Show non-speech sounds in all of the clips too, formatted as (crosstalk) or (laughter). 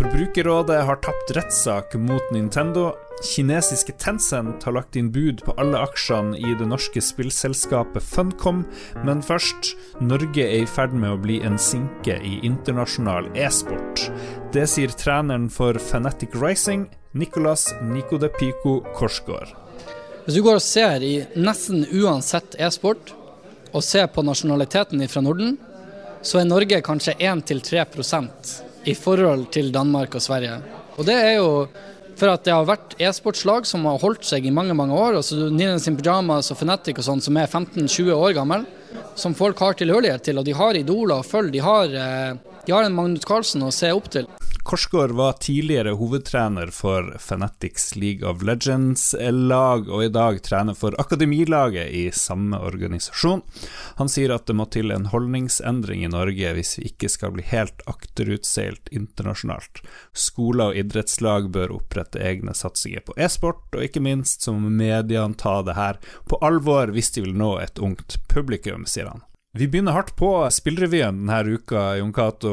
Forbrukerrådet har tapt rettssak mot Nintendo. Kinesiske Tencent har lagt inn bud på alle aksjene i det norske spillselskapet Funcom. Men først, Norge er i ferd med å bli en sinke i internasjonal e-sport. Det sier treneren for Fanatic Rising, Nicolas Nicodepico Korsgaard. Hvis du går og ser i nesten uansett e-sport, og ser på nasjonaliteten fra Norden, så er Norge kanskje 1-3 i forhold til Danmark og Sverige. Og det er jo for at det har vært e-sportslag som har holdt seg i mange mange år. altså Ninen sin Pyjamas og Fnatic og sånn, som er 15-20 år gammel. Som folk har tilhørighet til, og de har idoler å følge. De har, eh, de har en Magnus Carlsen å se opp til. Korsgaard var tidligere hovedtrener for Fanatics League of Legends-lag, og i dag trener for akademilaget i samme organisasjon. Han sier at det må til en holdningsendring i Norge hvis vi ikke skal bli helt akterutseilt internasjonalt. Skoler og idrettslag bør opprette egne satsinger på e-sport, og ikke minst så må mediene ta det her på alvor hvis de vil nå et ungt publikum, sier han. Vi begynner hardt på spillrevyen denne uka, Jon Cato.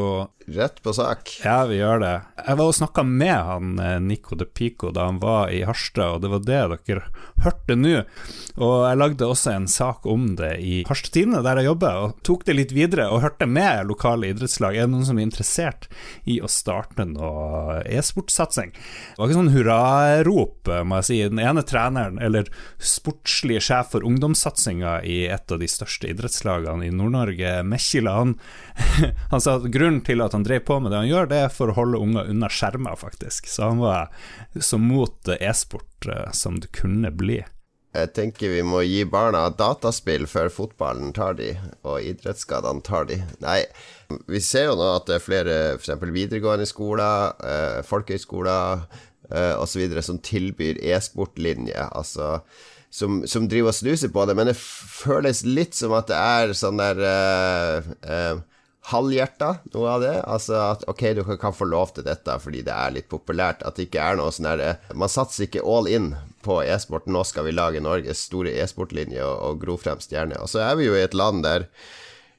Rett på sak. Ja, vi gjør det. Jeg var og snakka med han eh, Nico de Pico da han var i Harstad, og det var det dere hørte nå. Og jeg lagde også en sak om det i Harstad Tidende, der jeg jobber, og tok det litt videre og hørte med lokale idrettslag. Er det noen som er interessert i å starte noe e-sportsatsing? Det var ikke sånn hurrarop, må jeg si. Den ene treneren, eller sportslige sjef for ungdomssatsinga i et av de største idrettslagene i Nord-Norge, Mekkila, han, (laughs) han sa at grunnen til at han drev på med det han gjør, det er for å holde unger unna skjermer, faktisk. Så han var så mot e-sport eh, som det kunne bli. Jeg tenker vi må gi barna dataspill før fotballen tar de, og idrettsskadene tar de. Nei, vi ser jo nå at det er flere f.eks. videregående skoler, eh, folkehøyskoler eh, osv. som tilbyr e-sportlinje. Altså som, som, driver og snuser på det, men det føles litt som at det er sånn der uh, eh, halvhjerta, noe av det. Altså at ok, du kan få lov til dette fordi det er litt populært. At det ikke er noe sånn herre Man satser ikke all in på e-sport. Nå skal vi lage Norges store e-sportlinje og gro frem stjerner. Og så er vi jo i et land der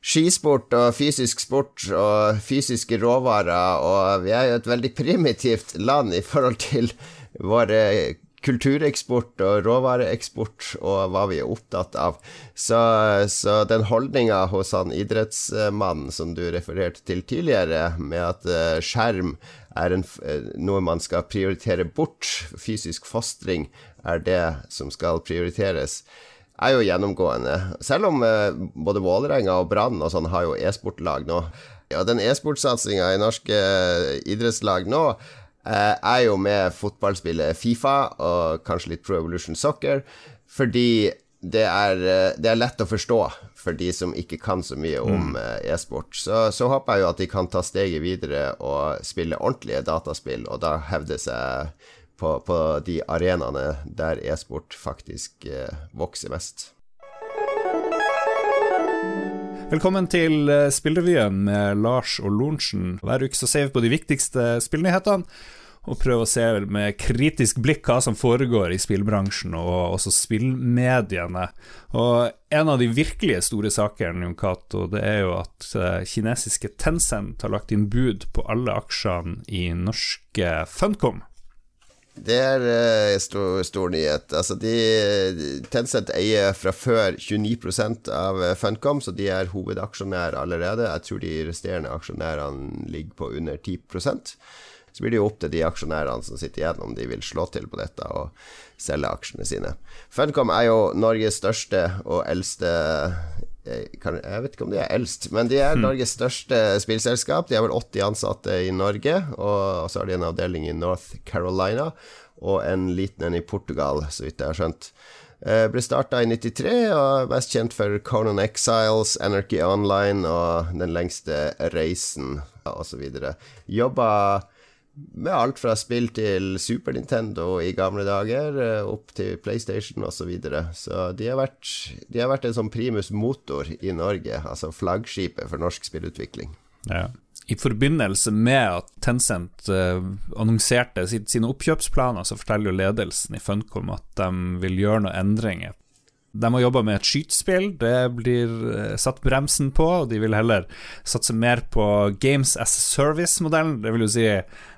skisport og fysisk sport og fysiske råvarer, og vi er jo et veldig primitivt land i forhold til våre kultureksport og råvareeksport og hva vi er opptatt av. Så, så den holdninga hos han idrettsmannen som du refererte til tidligere, med at uh, skjerm er en, uh, noe man skal prioritere bort, fysisk fostring er det som skal prioriteres, er jo gjennomgående. Selv om uh, både Vålerenga og Brann og sånn har jo e-sportlag nå. Ja, den e-sportsatsinga i norske idrettslag nå Eh, er jo med fotballspillet Fifa og kanskje litt Pro Evolution Soccer, fordi det er, eh, det er, lett å forstå for de som ikke kan så mye om mm. Eh, e-sport. Så, så, håper jeg jo at de kan ta steget videre og spille ordentlige dataspill, og da hevde seg på, på de arenaene der e-sport faktisk vokser mest. Velkommen til Spillrevyen med Lars og Lorentzen. Hver uke så ser vi på de viktigste spillnyhetene og prøver å se med kritisk blikk hva som foregår i spillbransjen og også spillmediene. Og en av de virkelige store sakene, Jon Cato, det er jo at uh, kinesiske Tencent har lagt inn bud på alle aksjene i norske Funcom. Det er uh, stor, stor, nyhet. Altså de, Tencent eier fra før 29% av Funcom, så de er hovedaksjonær allerede. Jeg tror de resterende aksjonærene ligger på under 10% så blir det jo opp til de aksjonærene som sitter igjen, om de vil slå til på dette og selge aksjene sine. Funcom er jo Norges største og eldste eh, jeg vet ikke om de er eldst, men de er hmm. Norges største spillselskap. De har vel 80 ansatte i Norge, og så har de en avdeling i North Carolina og en liten en i Portugal, så vidt jeg har skjønt. Eh, ble starta i 93 og mest kjent for Conan Exiles, Anarchy Online og Den lengste reisen osv. Jobba med alt fra spill til Super Nintendo i gamle dager, eh, opp til PlayStation osv. Så, videre. så de har, vært, de har vært en sånn primus motor i Norge, altså flaggskipet for norsk spillutvikling. Ja. I forbindelse med at Tencent uh, annonserte sine oppkjøpsplaner, så forteller jo ledelsen i Funcom at de vil gjøre noen endringer De har jobba med et skytespill, det blir eh, satt bremsen på, og de vil heller satse mer på Games as Service-modellen. Det vil jo si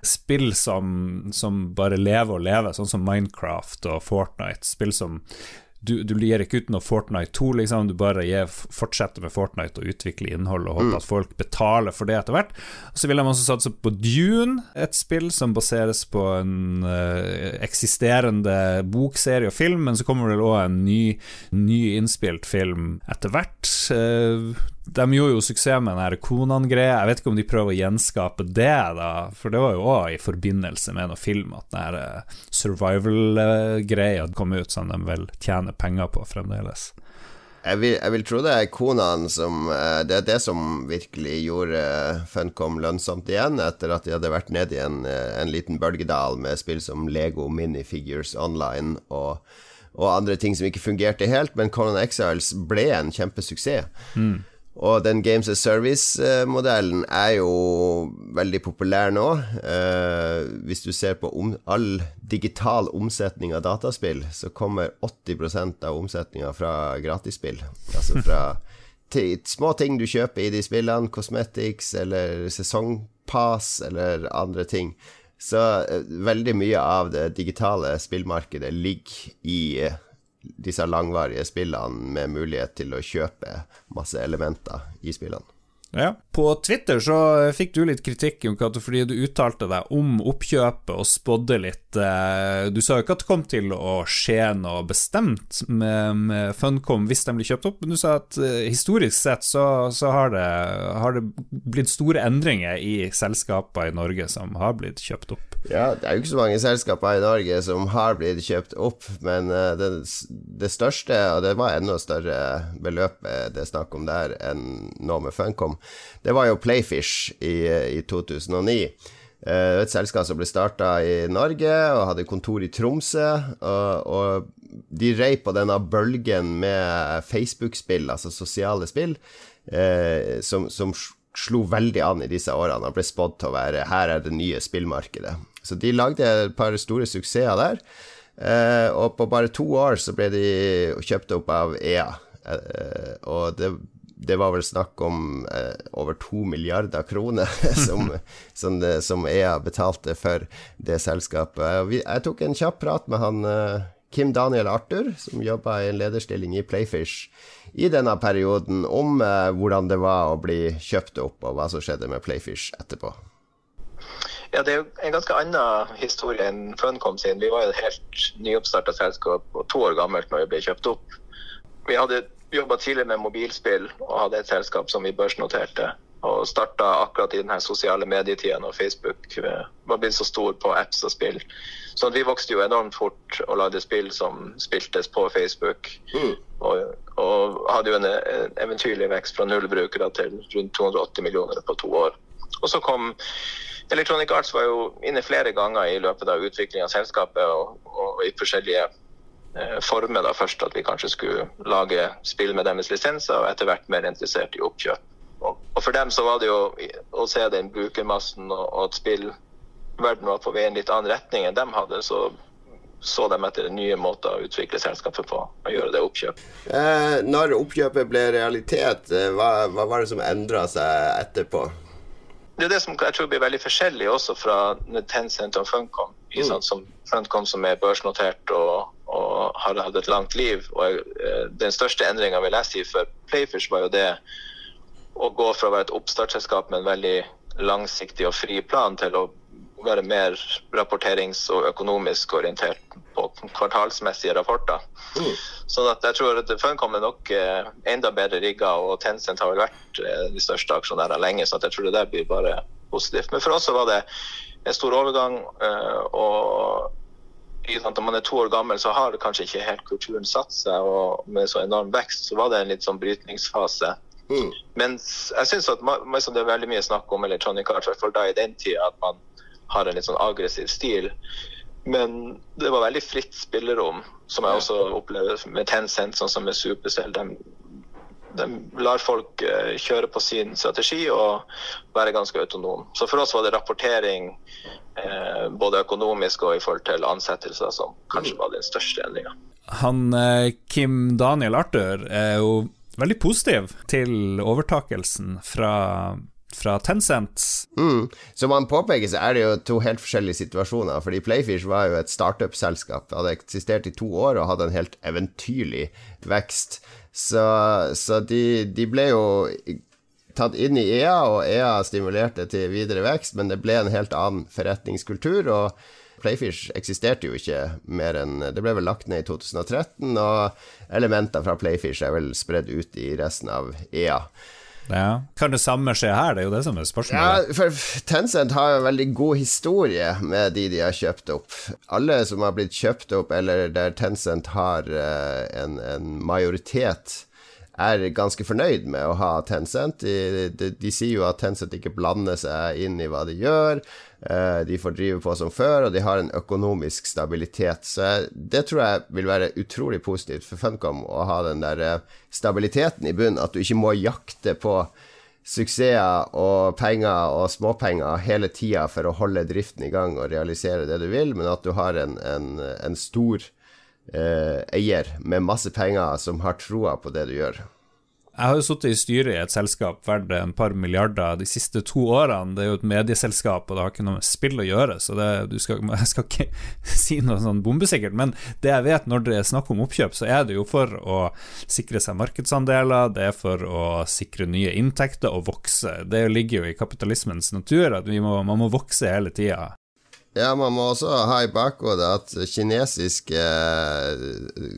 spill som, som bare lever og lever, sånn som Minecraft og Fortnite. Spill som du, du gir ikke ut noe Fortnite 2, liksom. Du bare gir, fortsetter med Fortnite og utvikler innhold og håper mm. at folk betaler for det etter hvert. Så vil de også satse på Dune, et spill som baseres på en uh, eksisterende bokserie og film, men så kommer det òg en ny, ny innspilt film etter hvert. Uh, de gjorde jo suksess med den Konan-greia. Jeg vet ikke om de prøver å gjenskape det, da. For det var jo òg i forbindelse med noen film at den eh, survival-greia kom ut, som de vel tjener penger på fremdeles. Jeg vil, jeg vil, tro det er Konan som eh, Det er det som virkelig gjorde Funcom lønnsomt igjen, etter at de hadde vært nede i en, eh, en liten bølgedal med spill som Lego Minifigures Online og, og andre ting som ikke fungerte helt, men Conan Exiles ble en kjempesuksess. Mm. Og den Games as Service-modellen er jo veldig populær nå. Eh, hvis du ser på all digital omsetning av dataspill, så kommer 80% av omsetninga fra gratisspill. Altså fra (laughs) små ting du kjøper i de spillene, cosmetics eller sesongpass eller andre ting. Så eh, veldig mye av det digitale spillmarkedet ligger i eh, disse langvarige spillene med mulighet til å kjøpe masse elementer i spillene. Ja. På Twitter så fikk du litt kritikk fordi du uttalte deg om oppkjøpet og spådde litt. Eh, du sa jo ikke at det kom til å skje noe bestemt med, Funcom hvis de blir kjøpt opp, men du sa at eh, historisk sett så, så har, det, har, det, blitt store endringer i selskaper i Norge som har blitt kjøpt opp. Ja, det er jo ikke så mange selskaper i Norge som har blitt kjøpt opp, men uh, det, det, største, og det var enda større beløp det er snakk om der enn nå med Funcom, det var jo Playfish i, i 2009. Uh, eh, et selskap som ble starta i Norge og hadde kontor i Tromsø. Og, og de rei på denne bølgen med Facebook-spill, altså sosiale spill, uh, som, som slo veldig an i disse årene og ble spådd til å være her er det nye spillmarkedet. Så de lagde et par store suksesser der. Eh, og på bare to år så ble de kjøpt opp av EA. Og det, det, var vel snakk om eh, over to milliarder kroner (laughs) som, som, det, som, EA betalte for det selskapet. Vi, jeg tok en kjapp prat med han eh, Kim Daniel Arthur, som jobba i en lederstilling i Playfish i denne perioden, om eh, hvordan det var å bli kjøpt opp, og hva som skjedde med Playfish etterpå. Ja, Det er jo en ganske annen historie enn Funcom sin. Vi var jo et helt nyoppstarta selskap og to år gammelt når vi ble kjøpt opp. Vi hadde jobba tidligere med mobilspill og hadde et selskap som vi børsnoterte. Og starta akkurat i denne sosiale medietida når Facebook eh, var blitt så stor på apps og spill. Så vi vokste jo enormt fort og lagde spill som spiltes på Facebook. Mm. Og, og, hadde jo en, en eventyrlig vekst fra null brukere til rundt 280 millioner på to år. Og så kom Electronic Arts var jo inne flere ganger i løpet av utviklinga av selskapet og, og i forskjellige eh, former. da Først at vi kanskje skulle lage spill med deres lisenser, og etter hvert mer interessert i oppkjøp. Og, og For dem så var det jo å se den brukermassen og, og at spillverdenen var på vei i en litt annen retning enn de hadde, så så de etter nye måter å utvikle selskapet på og gjøre det oppkjøp. Eh, når oppkjøpet ble realitet, eh, hva, hva var det som endra seg etterpå? det er det som jeg tror blir veldig forskjellig også fra Tencent og Funcom. Mm. Sånn, som Funcom som er børsnotert og, har hatt et langt liv. og jeg, Den største endringa vil jeg si for Playfish var jo det å gå fra å være et oppstartsselskap med en veldig langsiktig og fri plan til å være mer rapporterings- og økonomisk orientert på kvartalsmessige rapporter. Mm. Så jeg tror at Funcom er nok eh, enda bedre rigga, og Tencent har vel vært eh, de største aksjonærene lenge. Så jeg tror det der blir bare positivt. Men for oss så var det en stor overgang. Eh, og når man er to år gammel, så har kanskje ikke helt kulturen satt seg. Og med så enorm vekst så var det en litt sånn brytningsfase. Mm. Men jeg syns at det er veldig mye snakk om Electronic art, for da i den tida at man har en litt sånn aggressiv stil. Men det var veldig fritt spillerom, som jeg også opplever med Tencent, sånn som med Supercell. De, de lar folk uh, kjøre på sin strategi og være ganske autonom. Så for oss var det rapportering, uh, både økonomisk og i forhold til ansettelser, som kanskje var den største endringa. Han eh, Kim Daniel Arthur er jo veldig positiv til overtakelsen fra fra Tencent. Mm. Som han påpeker, så er det jo to helt forskjellige situasjoner. Fordi Playfish var jo et startup-selskap. Hadde eksistert i to år og hadde en helt eventyrlig vekst. Så, så de, de, ble jo tatt inn i EA, og EA stimulerte til videre vekst, men det ble en helt annen forretningskultur. og Playfish eksisterte jo ikke mer enn Det ble vel lagt ned i 2013, og elementer fra Playfish er vel spredd ut i resten av EA. Ja. Kan det samme skje her? Det er jo det som er spørsmålet. Ja, for Tencent har jo en veldig god historie med de de har kjøpt opp. Alle som har blitt kjøpt opp, eller der Tencent har uh, en, en majoritet er ganske fornøyd med å ha Tencent. De, de, de, sier jo at Tencent ikke blander seg inn i hva de gjør. Eh, de får drive på som før, og de har en økonomisk stabilitet. Så det tror jeg vil være utrolig positivt for Funcom å ha den der eh, stabiliteten i bunnen. At du ikke må jakte på suksesser og penger og småpenger hele tida for å holde driften i gang og realisere det du vil, men at du har en, en, en stor eh, eier med masse penger som har troa på det du gjør. Jeg har jo sittet i styret i et selskap verdt en par milliarder de siste to årene. Det er jo et medieselskap, og det har ikke noe med spill å gjøre, så det, skal, (laughs) jeg skal ikke si noe sånn bombesikkert. Men det jeg vet når det er snakk om oppkjøp, så er det jo for å sikre seg markedsandeler, det er for å sikre nye inntekter og vokse. Det ligger jo i kapitalismens natur at må, man må vokse hele tida. Ja, man må også ha i bakhodet at kinesiske eh,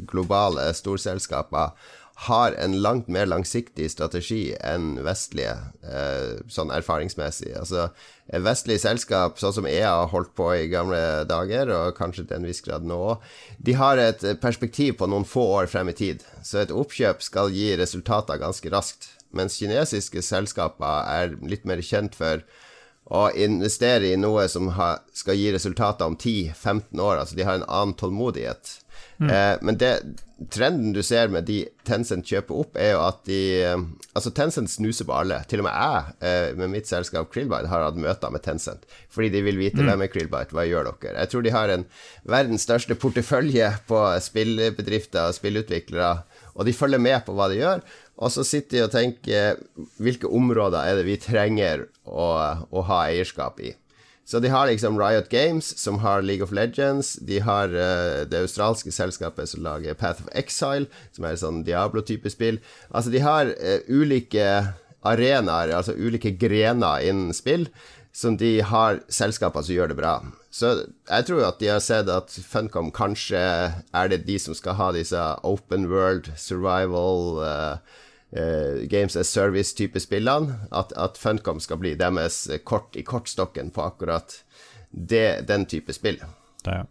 globale storselskaper har en langt mer langsiktig strategi enn vestlige, eh, sånn erfaringsmessig. Altså, vestlige vestlig selskap, sånn som EA har holdt på i gamle dager, og kanskje til en viss grad nå òg, de har et perspektiv på noen få år frem i tid. Så et oppkjøp skal gi resultater ganske raskt. Mens kinesiske selskaper er litt mer kjent for å investere i noe som skal gi resultater om 10-15 år. Altså de har en annen tålmodighet. Mm. Eh, men det, trenden du ser med de Tencent kjøper opp, er jo at de eh, Altså, Tencent snuser på alle. Til og med jeg, eh, med mitt selskap Krillbite, har hatt møter med Tencent. Fordi de vil vite mm. hvem er Krillbite, hva gjør dere? Jeg tror de har en verdens største portefølje på spillbedrifter og spillutviklere, og de følger med på hva de gjør. Og så sitter de og tenker hvilke områder er det vi trenger å, å ha eierskap i. Så de har liksom Riot Games, som har League of Legends. De har uh, det australske selskapet som lager Path of Exile, som er et sånn Diablo-type spill. Altså, de har uh, ulike arenaer, altså ulike grener innen spill, som de har selskaper som gjør det bra. Så jeg tror at de har sett at Funcom kanskje er det de som skal ha disse open world, survival uh, uh, Games as Service-type spillene. At, at, Funcom skal bli deres kort i kortstokken på akkurat det, den type spill. Det,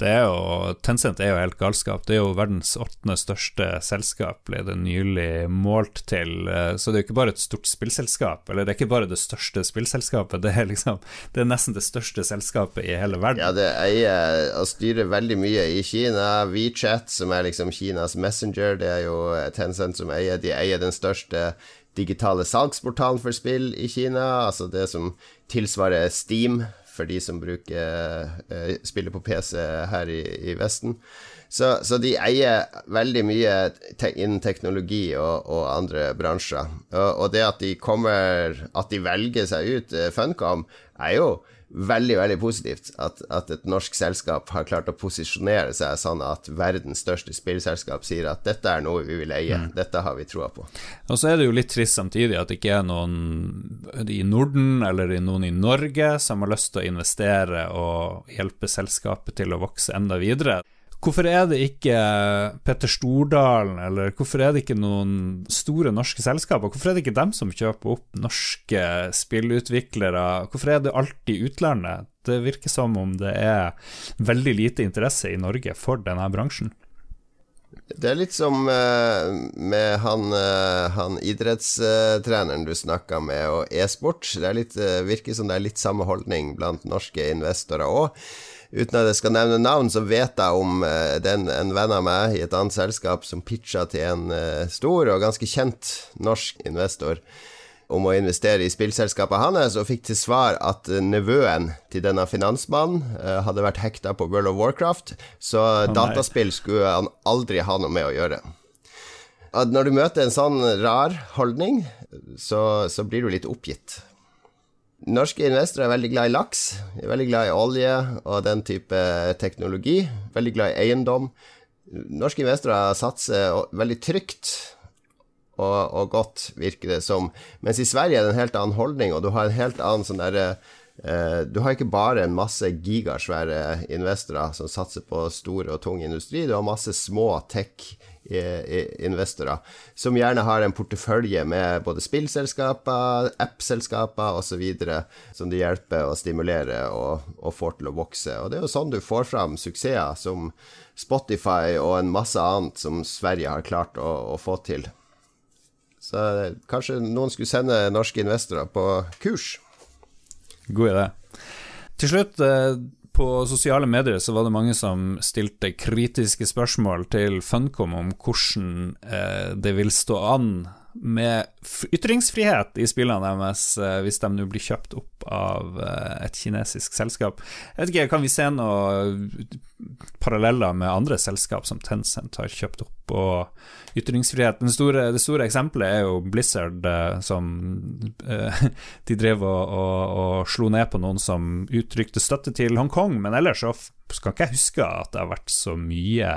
det er jo, Tencent er jo helt galskap. Det er jo verdens åttende største selskap, ble det nylig målt til. Eh, så det er jo ikke bare et stort spillselskap, eller det er ikke bare det største spillselskapet, det er liksom Det er nesten det største selskapet i hele verden. Ja, det eier og styrer veldig mye i Kina. WeChat, som er liksom Kinas messenger, det er jo Tencent som eier. De eier den største digitale salgsportalen for spill i Kina, altså det som tilsvarer Steam for de som bruker uh, spiller på PC her i, i Vesten. Så, så, de eier veldig mye te innen teknologi og, og andre bransjer. Og, og, det at de kommer At de velger seg ut uh, Funcom, er jo veldig veldig positivt at, at, et norsk selskap har klart å posisjonere seg sånn at verdens største spillselskap sier at dette er noe vi vil eie, mm. dette har vi troa på. Og så er det jo litt trist samtidig at det ikke er noen i Norden eller noen i Norge som har lyst til å investere og hjelpe selskapet til å vokse enda videre. Hvorfor er det ikke Petter Stordalen, eller hvorfor er det ikke noen store norske selskaper? Hvorfor er det ikke dem som kjøper opp norske spillutviklere? Hvorfor er det alltid utlandet? Det virker som om det er veldig lite interesse i Norge for denne bransjen. Det er litt som uh, med han, uh, han idrettstreneren du snakka med, og e-sport. Det uh, virker som det er litt samme holdning blant norske investorer òg. Uten at jeg skal nevne navn, så vet jeg om den, en venn av meg i et annet selskap som pitcha til en stor og ganske kjent norsk investor. Om å investere i spillselskapet hans, og fikk til svar at nevøen til denne finansmannen uh, hadde vært hekta på World of Warcraft, så oh, dataspill skulle han aldri ha noe med å gjøre. At når du møter en sånn rar holdning, så, så blir du litt oppgitt. Norske investorer er veldig glad i laks, er veldig glad i olje og den type teknologi. Veldig glad i eiendom. Norske investorer satser veldig trygt og, og, godt, virker det som. Mens i Sverige er det en helt annen holdning, og du har en helt annen sånn derre eh, Du har ikke bare en masse gigasvære investorer som satser på stor og tung industri, du har masse små tech-investorer som gjerne har en portefølje med både spillselskaper, appselskaper osv. som de hjelper og stimulerer og, og får til å vokse. Og Det er jo sånn du får fram suksesser som Spotify og en masse annet som Sverige har klart å, å få til. Så kanskje noen skulle sende norske investorer på kurs. God idé. Til slutt, eh, på sosiale medier så var det mange som stilte kritiske spørsmål til Funcom om hvordan eh, det vil stå an med ytringsfrihet i spillene deres eh, hvis de nå blir kjøpt opp av eh, et kinesisk selskap. Jeg vet ikke, Kan vi se noen paralleller med andre selskap som Tencent har kjøpt opp, og ytringsfrihet? Store, det store eksempelet er jo Blizzard, eh, som (laughs) De drev og, og, og slo ned på noen som uttrykte støtte til Hongkong, men ellers så skal ikke jeg huske at det har vært så mye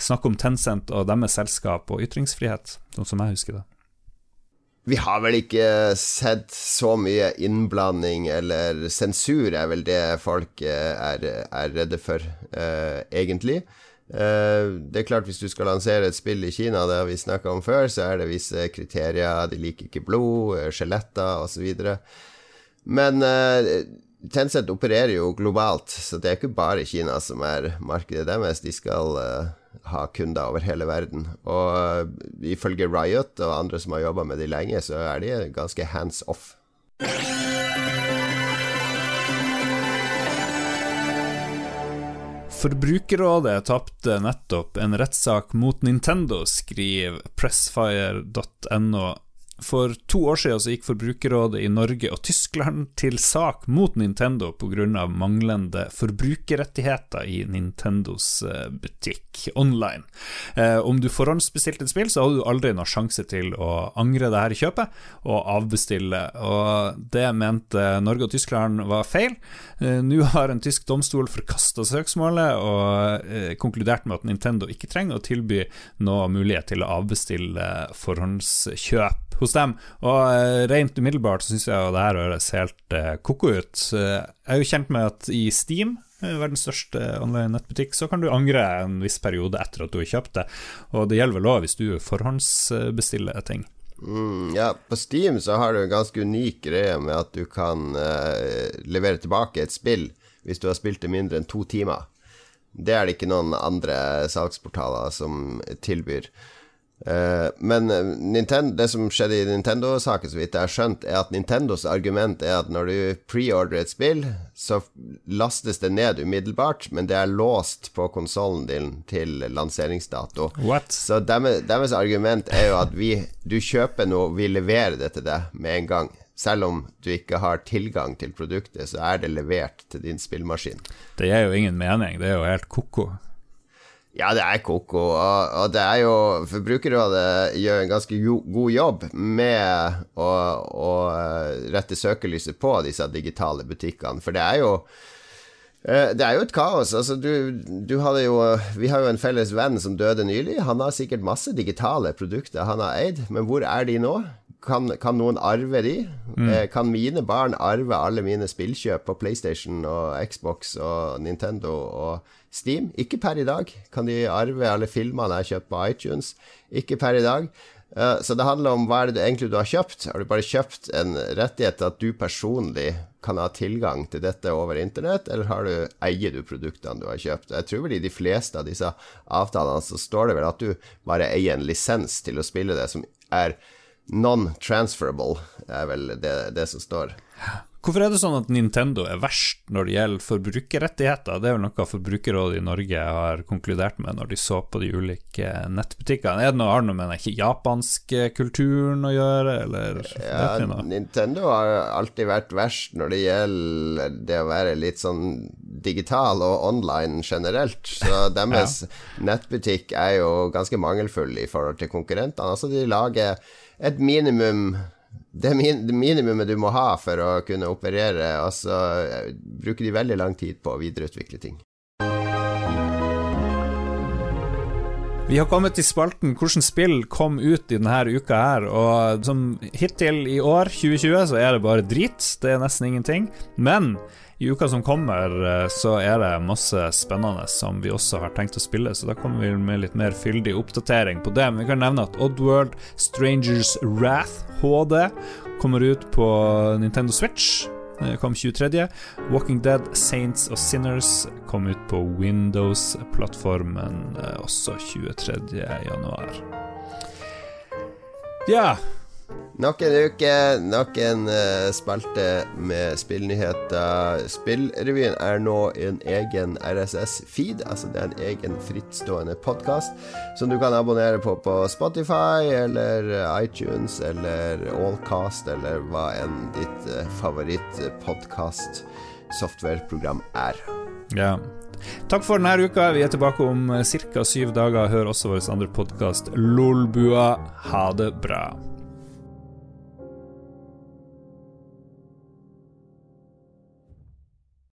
snakk om Tencent og deres selskap og ytringsfrihet, sånn som jeg husker det. Vi har vel ikke sett så mye innblanding eller sensur, er vel det folk eh, er, er redde for, eh, egentlig. Eh, det er klart Hvis du skal lansere et spill i Kina, det har vi snakka om før, så er det visse kriterier. De liker ikke blod, skjeletter osv. Men eh, Tencent opererer jo globalt, så det er ikke bare Kina som er markedet deres. De skal ha kunder over hele verden. Og uh, ifølge Riot og andre som har jobba med de lenge, så er de ganske hands off. Forbrukerrådet tapte nettopp en rettssak mot Nintendo, skriver pressfire.no for to år siden så gikk Forbrukerrådet i Norge og Tyskland til sak mot Nintendo pga. manglende forbrukerrettigheter i Nintendos eh, butikk online. Eh, om du forhåndsbestilte et spill, så hadde du aldri noen sjanse til å angre det her kjøpet og avbestille. Og det mente Norge og Tyskland var feil. Eh, Nå har en tysk domstol forkasta søksmålet og eh, konkludert med at Nintendo ikke trenger å tilby noe mulighet til å avbestille forhåndskjøp hos dem. Og uh, rent umiddelbart så syns jeg det her høres helt uh, ko-ko ut. Uh, jeg er jo kjent med at i Steam, verdens største online nettbutikk, så kan du angre en viss periode etter at du har kjøpt det. Og det gjelder vel òg hvis du forhåndsbestiller ting. Mm, ja, på Steam så har du en ganske unik greie med at du kan levere tilbake et spill hvis du har spilt det mindre enn to timer. Det er det ikke noen andre salgsportaler som tilbyr. Uh, men eh, Nintendo, det som skjedde i Nintendo-saken, så vidt jeg har skjønt, er at Nintendos argument er at når du preordrer et spill, så lastes det ned umiddelbart, men det er låst på konsollen din til lanseringsdato. What? Så deres, deres, argument er jo at vi, du kjøper noe, vi leverer det til deg med en gang. Selv om du ikke har tilgang til produktet, så er det levert til din spillmaskin. Det gir jo ingen mening, det er jo helt ko-ko. Ja, det er koko. Og, og det er jo Forbrukerrådet gjør en ganske god jobb med å, å eh, rette søkelyset på disse digitale butikkene. For det er jo eh, det er jo et kaos. Altså, du, du jo, vi har jo en felles venn som døde nylig. Han har sikkert masse digitale produkter han har eid, men hvor er de nå? Kan, kan noen arve de? Mm. Eh, kan mine barn arve alle mine spillkjøp på PlayStation og Xbox og Nintendo og Steam. Ikke per i dag. Kan de arve alle filmene jeg har kjøpt på iTunes? Ikke per i dag. Uh, så det handler om hva er det egentlig du har kjøpt. Har du bare kjøpt en rettighet til at du personlig kan ha tilgang til dette over internett, eller har du, eier du produktene du har kjøpt? Jeg tror vel i de fleste av disse avtalene så står det vel at du bare eier en lisens til å spille det, som er non-transferable, er vel det, det som står. Hvorfor er det sånn at Nintendo er verst når det gjelder forbrukerrettigheter? Det er vel noe Forbrukerrådet i Norge har konkludert med når de så på de ulike nettbutikkene. Er det noe, har det noe med den ikke japanske kulturen å gjøre, eller ja, Nintendo har alltid vært verst når det gjelder det å være litt sånn digital og online generelt. Så (laughs) deres ja. nettbutikk er jo ganske mangelfull i forhold til konkurrentene. Altså, de lager et minimum det, min, det minimumet du må ha for å kunne operere, altså bruker de veldig lang tid på å videreutvikle ting. Vi har kommet til spalten 'Hvordan spill kom ut i denne uka her', og som hittil i år, 2020, så er det bare drit. Det er nesten ingenting. Men i uka som kommer, eh, så er det masse spennende som vi også har tenkt å spille, så da kommer vi med litt mer fyldig oppdatering på det. Men vi kan nevne at Oddworld Strangers Wrath HD kommer ut på Nintendo Switch. Det kom 23. Walking Dead, Saints og Sinners kom ut på Windows-plattformen eh, også 23. januar. Ja, Nok en uke, nok en uh, spalte med spillnyheter. Spillrevyen er nå en egen RSS-feed, altså det er en egen frittstående podkast som du kan abonnere på på Spotify eller iTunes eller Allcast eller hva enn ditt uh, favoritt-podkast-softwareprogram er. Ja. Takk for denne uka. Vi er tilbake om ca. syv dager. Hør også vår andre podkast Lolbua. Ha det bra.